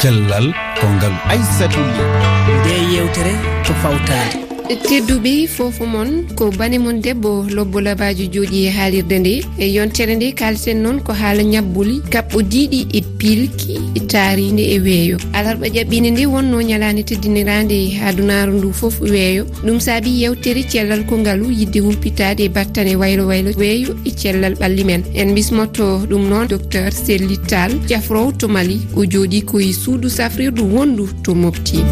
cellal kongal. Aissatou li nde yewtere ko fawtade. tedduɓe fofo moon ko bane moon debbo lobbo labaji jooɗi e haalirde nde. E yontere nde kalten noon ko haala ñabbuli kaɓɓo diiɗi e pilki e taaride e weeyo. Alarɓa ƴaɓɓine nde wonno ñalande teddinirande adunaru ndu foof e weeyo. Ɗum saabi yewtere cellal kongalu yidde humpitade e battane waylo waylo weeyo e cellal ɓalli men. En bismotto ɗum noon docteur sellital cafrow to mali o jooɗi koye suudu safrirdu wondu to mofti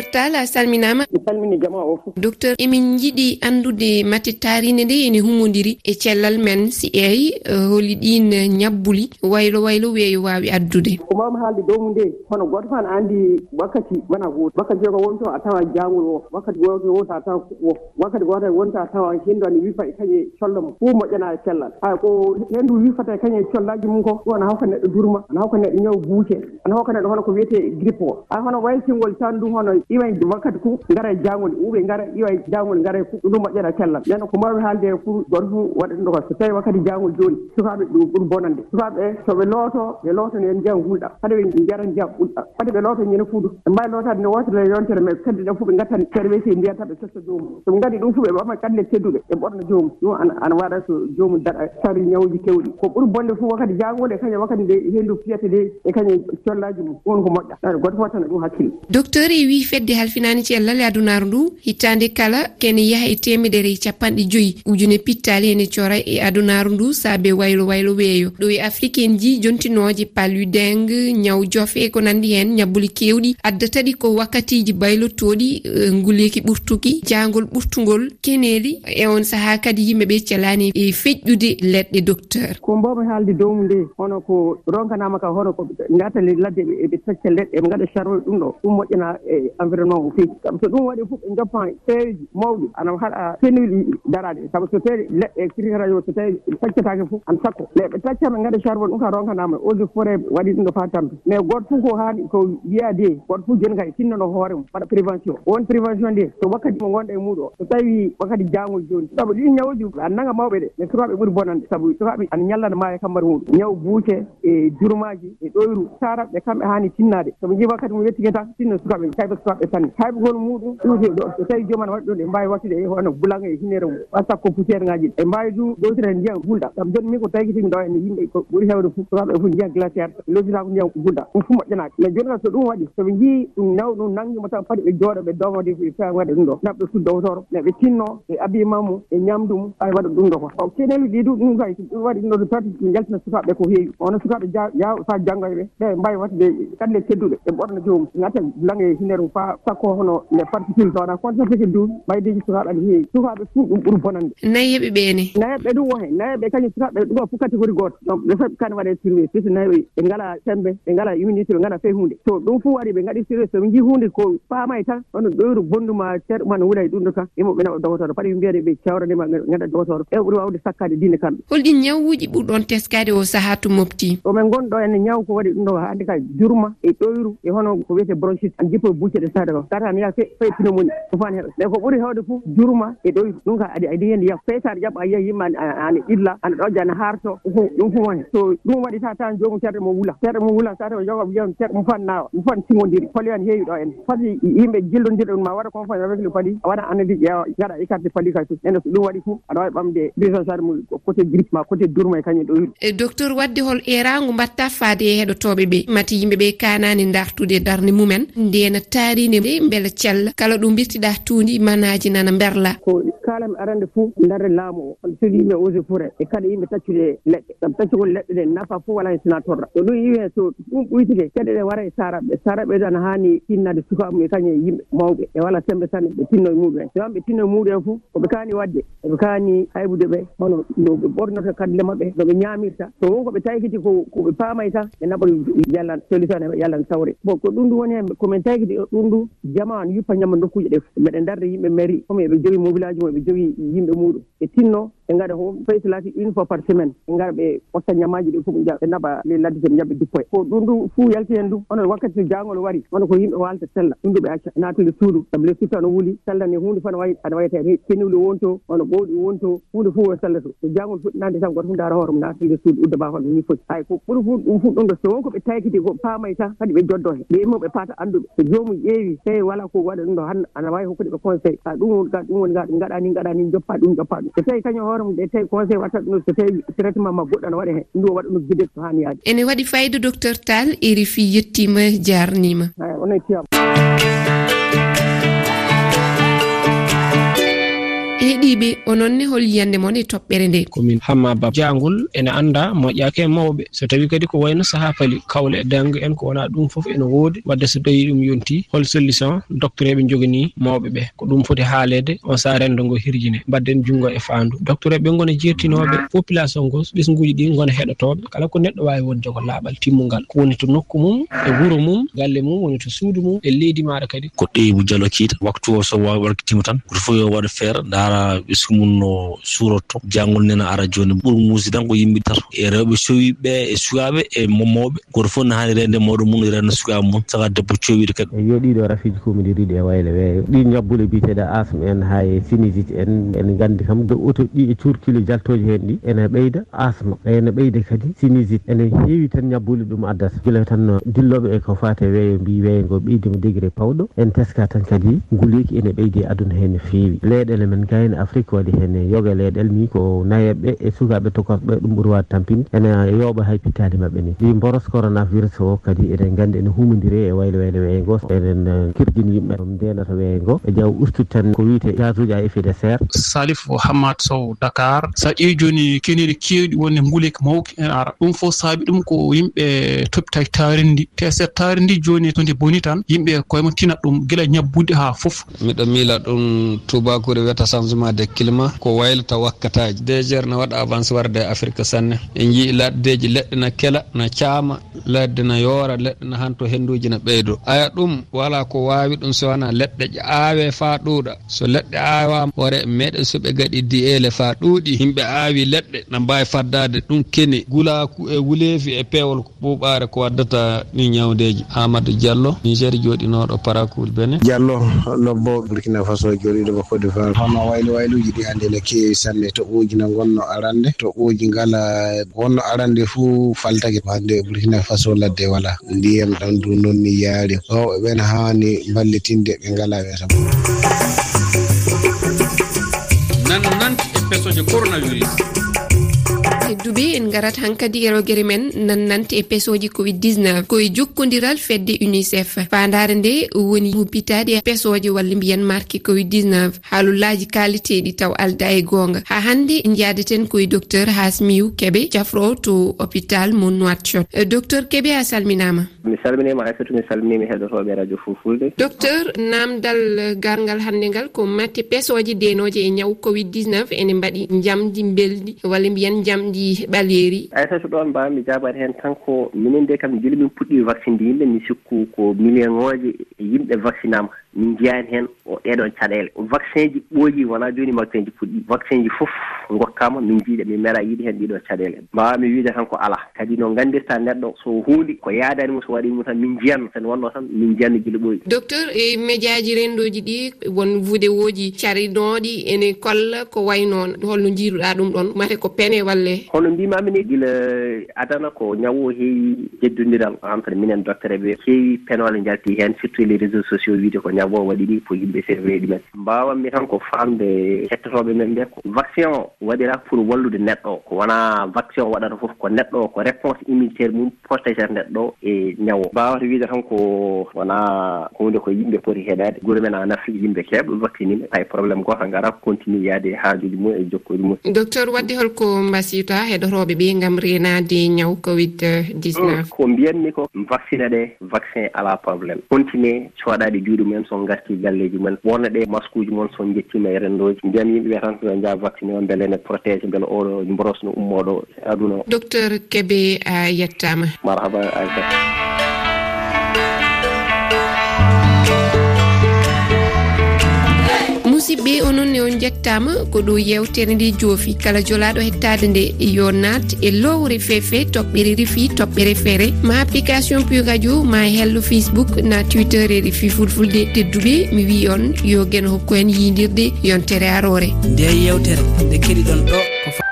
docteur tala salminama. Mi salmini jama o fof docteur emin jiiɗi andude mate tarine nde ene humodiri e cellal men si eyi e holi ɗin ñabbuli. Waylo waylo weeyo wawi addude. Ko mawmi haalde dow mu nde hono goto fan andi wakkati wona goto wakkati jeyko wonto a tawa jangol o. Wakkati goto wonto a tawa o wakkati goto wonto a tawa hendu ane wifa e kañe colla mum. Fuu moƴƴana e cellal. Hay ko hendu wifata e kañe collaji mum ko ɗo ana hawka neɗɗo durma ana hawka neɗɗo ñaw buuce ana hawka neɗɗo hono ko wiyete grippe o. A hono waytingol tan du hono iway wakkati ku ngara e jangol uɓe gara iwa jangol gara fu ɗum moƴƴata kellam nden ko mawɓe haalde e goto fof waɗatno ko so tawi wakkati jangol joni sukaɓe ɗum ɓuuri bonande. Sukaɓe soɓe looto ɓe lootono en ndiyam hulɗa hade ɓe njara ndiyam ɓulɗa hade ɓe looto ñande fuudu ɓe mbawi lootade ne wotere e yontere mais kadi ɗen fof ɓe ngattan service e mbiyata ɓe kessa joomum. Soɓe ngadi ɗum fof ɓe ɓama kalle tedduɓe ɓe ɓorno jomum ɗum ana waɗa so jomum daɗa sari ñawuji kewɗi. Ko ɓuuri bonde fof wakkati jangol e kañum e wakkati nde e hendu fiyata de e kañum collaji mum. Ɗum ko moƴƴa. Goto fof tana ɗum hakkille. Docteur e wi heddi halfinani cellal e adunaru ndu. Hittande kala kene yaaha e temedere e capanɗe joyi. Ujune pittali ene cora e adunaru ndu saabe waylo waylo weeyo. Ɗo e afrique en ji jontinoje paludeng ñaw jofe ko nandi hen ñabbuli kewɗi. Addataɗi ko wakkatiji baylotoɗi eh, nguleki ɓurtuki jangol ɓurtugol keneli e on saaha kadi yimɓeɓe calani e feƴƴude leɗɗe docteur. Ko mbawmi haalde dow mu nde hono ko ronkanama ka hono ko gata ladde eɓe tacca leɗɗe eɓe gaɗa charol ɗum ɗo. Ɗum moƴƴana eh, environnement o feewi sabu so ɗum waɗi fof ɓe joppa feereji mawɗi ana haɗa fenuyiɗi darade saabu so feere leɗɗe e crique so tawi taccatake fof ana sakko mais ɓe tacca ɓe gaɗa charbon ɗum ka ronkanama eau de forêt waɗi ɗum ɗo fa tampi. Mais goto fof ko haani ko wiyade goto fof joni kay tinnano hoore mum waɗa prévention. Won prévention nde so wakkati mo gonɗa e muɗo so tawi wakkati jangol joni saabu ɗin ñawoji a naga mawɓe ɗe mais sukaɓe ɓuuri bonande. Saabu sukaɓe ana ñallana ma e kambare muɗum ñaw buuce e durmaji e ɗoyru. Saraɓe kamɓe haani tinnade saabu jii wakkati mo wettike tan tinno sukaɓe kayɓe sukaɓe maɓɓe tan. Haybugol muɗum ɗuute ɗo so tawi joomana waɗi ɗum ɗe mbawi wattude e hono bulan e hinere ɓa sakko e poussiére ngaji. Ɗe mbawi du dowtira ndiyam gulɗa. Ɗam joni min ko tawkitimi ɗo ene yimɓe ko ɓuuri hewde fof toraɓe fof ndiyam glaciére lotitako ndiyam gulɗa. Ɗum fof moƴƴanaki mais joni tan so ɗum waɗi soɓe jii ɗum naw ɗum nanggimo tan fati ɓe jooɗo ɓe domode fewa waɗa ɗum ɗo. Naɓɓe suddowtoro mais ɓe tinno e habillement mum e ñamdu mum aɗa waɗa ɗum ɗo ko o kenelu ɗi du ɗum kay ɗum waɗi ɗum ɗo tati ɗum jaltina sukaɓe ko heewi. Ono sukaɓe jaw fa janggoye ɓe mbawi wattude kalle tedduɗe ɓe ɓorno e joomum. Gatta bulan e hinere fa ha sakko hono nde particule so waɗa concerteke duuɓi maydeji sukaɓe ne heewi. Sukaɓe fuu ɗum ɓuuri bonande. Nayyeɓe ɓeene nayyeɓe ɗum wohe hen kañum sukaɓe ɗum fof catégorie goto donc ɓe fof kane waɗe survé surtout nayyeɓe ɓe ngala sembe ɓe ngala unité ɓe ngala fey hunde so ɗum fof waɗi ɓe gaɗi survé soɓe jii hunde ko paamay tan hono ɗoyru bonduma ceerɗo ma no wuula e ɗum ɗo tan yimoɓe naɓa dogotoro paɗa mbiyade ɓe cawranima gaɗa dogotoro eɓe ɓuuri wawde sakkade diine kamɓe. Holɗin ñawuji ɓurɗon teskade o saaha to mofti omin gonɗo enne ñaw ko waɗi ɗum ɗo hannde ka jurma e ɗoyru e hono ko wiyete bronchite an jippo e bucceɗe yettade ko tata mi yaha faye pino moni fofani heɓa. Mais ko ɓuuri hewde fof jurma e dow ɗum ka aɗa adi hen yaha. Feytade jaɓa a yeehi yimma ana illa ana ɗojja ana harto ɗum fof woni. So ɗum waɗi ta tan jomum ceerde mo wula. Ceerde mo wula sata o jogo ƴewn ceerde mo fan nawa mo fan timodiri foli on heewi ɗo en. Foti yimɓe jillodira ɗum ma waɗa confoe avec le paali a waɗa anadi ƴeewa gaɗa écarté paali kay ene so ɗum waɗi fof aɗa wawi ɓamde bisan sare mum côté grippe ma côté durma e kañum e ɗoyru e docteur wadde hol eragu mbatta faade e heɗotoɓe ɓe. Mati yimɓeɓe kanani dartude darde mumen. Ndena taari waɗine de beele cella kala ɗum birtiɗa tuundi manaji nana berla ko kalami arande fof darde laamu o. Oɗo sogui yimɓe ose forêt e kadi yimɓe taccude leɗɗe. Saabu taccugol leɗɗe ɗe nafa fof wala hen sina torra so ɗum yiwi hen so ɗum ɓuytike. Kadi ɗe wara e saraɓe saraɓe ɗo ana hani tinnade suka mum e kañum e yimɓe mawɓe. E wala sembe sanne ɓe tinno e muɗumen so won ɓe tinno e muɗumen fof koɓe kani wadde eɓe kani haybude ɓe. Hono no ɓe ɓornoto kadle maɓɓe no ɓe ñamirta so won koɓe taykiti ko koɓe paamay tan ɓe naɓa yallan solution ɓe yallan sawre. Bon ko ɗum ɗum woni hen komin taykiti ɗum ndu jama no yuppa ñamma nokkuuji ɗe meɗen darde yimɓe mairie comme eɓe jogii mobilage mum eɓe jogii yimɓe muɗum ɓe tinno ɓe ngaɗa home fayi so laati une fois par semaine ɓe gara ɓe ɓotta ñamaji ɗi fof ɓe ɓe naɓa le ladde ɓe jaɓɓe dippoye ko ɗum ɗum fuu yalti hen ɗum onon wakkati so jaangol wari ono ko yimɓe walta sella ɗum ɗo ɓe acca natude suudu. Saabu le surtout ana wuuli sella ne huunde fof aɗa wayata kennude wonto ono ɓowɗi wonto hunde fof o sella to. So jangol fuɗɗinande tan goto fof dara hoore mum natude suudu udda bafal ni foti. Hay ko ɓuuri fu ɗum fuɗ ɗum ɗo so wonko ɓe taykiti ko paamay tan kadi ɓe joddo he ɓe immoɓe paata anduɓe so jomum ƴeewi tawi wala ko waɗa ɗum ɗo han ana wawi hokkude ɓe conseil. A ɗum woni ga ɗum woni ga ɗum gaɗa ni gaɗa ni joppa ɗum joppa ɗum. So tawi kañum hoore hoore mum ɗe tawi conseil watta ɗum so tawi traitement ma goɗɗo ana waɗa hen ɗum o waɗa ɗum guide ko hani yaade. Ene waɗi fayida docteur tall erifi yettima jarnima. Onon tiyam e e yiɓe onon ne hol yiyande mon e toɓɓere nde. Komin hamma ba jangol ene anda moƴƴaki e mawɓe. So tawi kadi ko wayno saaha paali kawle e dange en ko wona ɗum foof ene woodi. Wadde so tawi ɗum yonti hol solution docteur eɓe jogani mawɓe ɓe. Ko ɗum foti haalede on saa rendo ngo hirjine. Mbadden junngo e faandu. Docteur eɓe gona jertinoɓe population ngo ɓesguji ɗi gona heɗotoɓe kala ko neɗɗo wawi wonde ko laaɓal timmungal ko woni to nokku mum e wuro mum galle mum woni to suudu mum e leydi maɗa kadi. Ko ɗeyimu dialo kiita. Waktu o so wawi warkitima tan goto fof yo waɗa feere daara ɓesgumum no suurotto. Janngol nena ara joni ɓur muusi tan ko yimɓe tato e rewɓe cowiɓe e sukaaɓe e momoɓe goto fof ne hani rende mawɗo mum rende sukaaɓe mum saka debbo cowiɗo kadi. Eyo ɗiɗo rafiji kumodiriɗi e waylo weeyo ɗi ñabbule biteɗe asme en ha e sinisit en ene gandi kam. Do auto ɗi e curkili jaltoji hen ɗi ene ɓeyda asma ene ɓeyda kadi sinisit ene heewi tan ñabbule ɗum addata gila tan dilloɓe e ko fate weeyo mbi weeyo ngo ɓeydima degré pawɗo. En teska tan kadi nguleyki ene ɓeydi aduna hen no feewi. Leyɗele men gayne afrique waɗi hene yoga leyɗel ni ko nayeɓe e sukaɓe tokoɓeɓe ɗum ɓuuri wade tampinde ene yooɓa hay pittali mabɓe ni. Ɗi boros corona virus o kadi eɗen gandi ene humodiri e waylo waylo weeye ngo eɗen eh, kirjini yimɓe. Ɗum ndenata weeye ngo e jaw ustude tan ko wiite gasuji a effet de serre. Salif hammad sow dakar. Sa ƴeewi joni keniri kewɗi wonde nguule mawki en ara. Ɗum fof saabi ɗum ko yimɓe toppita taarindi. Te se taarindi joni to ndi boni tan yimɓe koyema tinat ɗum guila ñabbude ha foof. Miɗo miila ɗum tubakure wiyata changement ma dakkil ko waylata wakkataji. Dégére ne waɗa avance warde e afrique sanne. En jii laddeji leɗɗe na kela na caama ladde na yoora leɗɗe na hanto henduji na ɓeydo. Aya ɗum wala ko wawi ɗum so wona leɗɗe aawe fa ɗuuɗa. So leɗɗe aawama hoore meɗen soɓe gaɗi diyele fa ɗuuɗi yimɓe aawi leɗɗe na mbawi faddade ɗum keni gulaku e wuleefi e pewol ɓuuɓare ko waddata ɗi ñawdeji amadou diallo niger joɗinoɗo parakul bene diallo lobbo burkina faso joɗiɗo ko côte d'ivoire hono waylo wayluji ɗi hannde ne keewi sanne to ɓooji no gonno arande to ɓooji ngala wonno arande fuu faltake hannde e burkina faso ladde wala ndiyam ɗan du noon ni yaari. Ɗoɓe ɓen haani ballitinde ɓe ngala weeta nan nanti e pesoje coronavirus. adduɓe en garat hankkadi e rogere men nannante e pesoji covid 19 koye jokkodiral fedde unicef. Fandare nde woni humpitade e pesoje walla mbiyan marque covid 19 haalullaji kaliteɗi taw alda e gonga. Ha hande jadeten koye docteur hasmiu keɓe cafro to hôpital mo noitchot eh, docteur keɓe a salminama? Mi salminima aysatu mi salminimi heɗotoɓe e radio fulfulde docteur namdal eh, gargal hande ngal ko matte pesoje denoje e ñaw covid 19 ene mbaɗi jamdi belɗi walla mbiyan jamdi ɓaleeri ɓaleeri ayata ɗon mbawa mi jaabade heen tan ko minen de kam joni min puɗɗi vaccine vaccinde yimɓe mi sikku ko million ŋooji yimɓe vaccinama. min njiyani heen o ɗeɗon caɗele. Vaccin ji ɓooyi wona jooni vaccin ji puɗɗi vaccin ji fof gokkama min jiiɗe min mera yiiɗi heen ɗiɗo caɗele. Mbawami wiide tan ko ala kadi no gandirta neɗɗo so huundi ko yaadani mum so waɗi mum tan min jiyanno sen wonno tan min jiyanno gila ɓooyi. Docteur e média ji renndooji ɗi won vudewoji carinoɗi ene kolla ko way noon holno jiiruɗa ɗum ɗon mate ko pene walle? Hono mbimami ni gila adana ko ñawo heewi jeddodiral entre minen docteur e ɓe heewi penole jalti hen surtout les réseaux sociaux wiide ko ñaago waɗi ɗi pour yimɓe servire ɗumen mbawanmi tan ko famde hettotoɓe men ɓe ko vaccin o waɗira pour wallude neɗɗo. O ko wona vaccin o waɗata foof ko neɗɗo o ko réponse immunitaire mum protégére neɗɗo o e ñawo. Mbawata wiide tan ko wona hunde ko yimɓe poti heɗade guure men en afrique yimɓe keɓe vaccinima hay probléme goto gara continue yaade e haajuji mum e jokkoji mum. Docteur wadde holko mbasiyta heɗotoɓe ɓe gam renade ñaw covid 19 ko mbiyanmi ko vaccine ɗe vaccin ala probléme. Continue coɗade juuɗe mumen. son garti galleji mumen wonno ɗe masque uji moon son jettima e rendoji. Mbiyam yimɓeɓe tan ɓe jaa vaccine o beele ne protége beele oɗo mboros no ummoɗo e aduna o. Docteur keɓe a yettama. Marhaba aysat kadi onon ne on jettama ko ɗo yewtere nde joofi. Kala jolaɗo hettade nde yo nat e, e lowre fefe toɓɓere refi toɓɓere feere. Ma application pu radio ma hello facebook na twitter e refi fulfulde. Tedduɓe mi wi on yo gueno hokku hen yidirde yontere arore nde yewtere nde keɗiɗon ɗo. ko